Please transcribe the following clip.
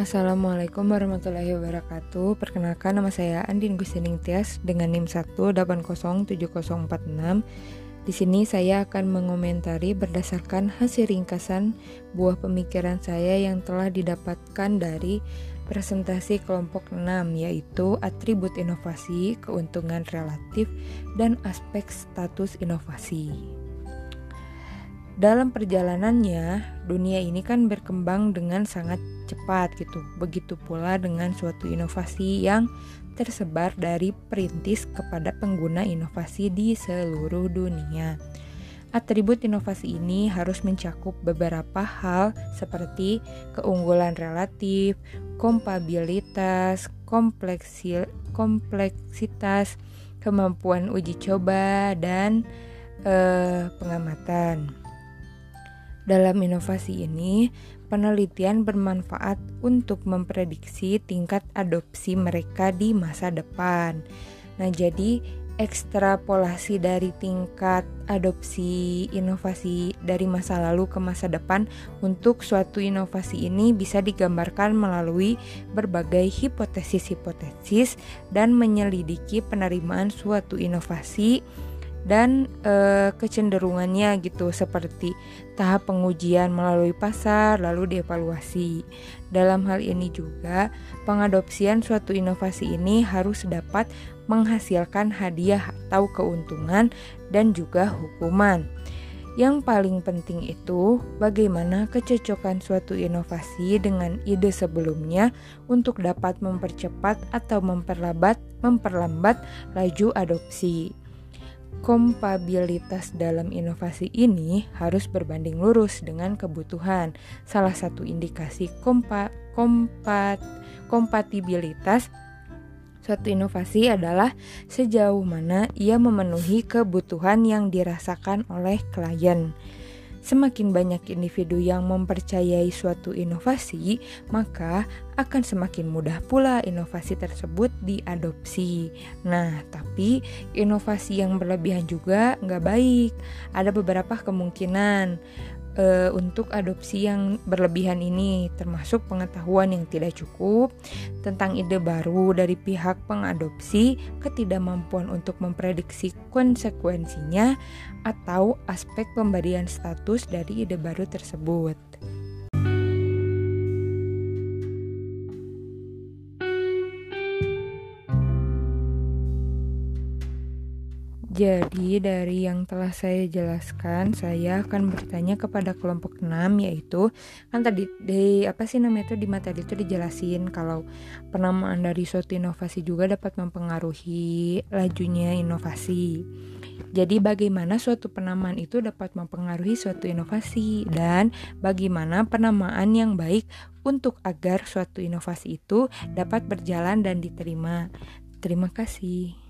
Assalamualaikum warahmatullahi wabarakatuh Perkenalkan nama saya Andin Gustining Tias dengan NIM 1807046 Di sini saya akan mengomentari berdasarkan hasil ringkasan buah pemikiran saya yang telah didapatkan dari presentasi kelompok 6 yaitu atribut inovasi, keuntungan relatif, dan aspek status inovasi. Dalam perjalanannya, dunia ini kan berkembang dengan sangat cepat gitu. Begitu pula dengan suatu inovasi yang tersebar dari perintis kepada pengguna inovasi di seluruh dunia. Atribut inovasi ini harus mencakup beberapa hal seperti keunggulan relatif, kompabilitas, kompleksitas, kemampuan uji coba, dan eh, pengamatan. Dalam inovasi ini, penelitian bermanfaat untuk memprediksi tingkat adopsi mereka di masa depan. Nah, jadi ekstrapolasi dari tingkat adopsi inovasi dari masa lalu ke masa depan untuk suatu inovasi ini bisa digambarkan melalui berbagai hipotesis-hipotesis dan menyelidiki penerimaan suatu inovasi dan e, kecenderungannya gitu seperti tahap pengujian melalui pasar lalu dievaluasi. Dalam hal ini juga pengadopsian suatu inovasi ini harus dapat menghasilkan hadiah atau keuntungan dan juga hukuman. Yang paling penting itu bagaimana kecocokan suatu inovasi dengan ide sebelumnya untuk dapat mempercepat atau memperlambat memperlambat laju adopsi. Kompabilitas dalam inovasi ini harus berbanding lurus dengan kebutuhan. Salah satu indikasi kompa, kompat, kompatibilitas suatu inovasi adalah sejauh mana ia memenuhi kebutuhan yang dirasakan oleh klien. Semakin banyak individu yang mempercayai suatu inovasi, maka akan semakin mudah pula inovasi tersebut diadopsi. Nah, tapi inovasi yang berlebihan juga nggak baik. Ada beberapa kemungkinan e, untuk adopsi yang berlebihan ini, termasuk pengetahuan yang tidak cukup tentang ide baru dari pihak pengadopsi, ketidakmampuan untuk memprediksi konsekuensinya, atau aspek pemberian status dari ide baru tersebut. Jadi dari yang telah saya jelaskan, saya akan bertanya kepada kelompok 6 yaitu kan tadi di apa sih namanya itu di materi itu dijelasin kalau penamaan dari suatu inovasi juga dapat mempengaruhi lajunya inovasi. Jadi bagaimana suatu penamaan itu dapat mempengaruhi suatu inovasi dan bagaimana penamaan yang baik untuk agar suatu inovasi itu dapat berjalan dan diterima. Terima kasih.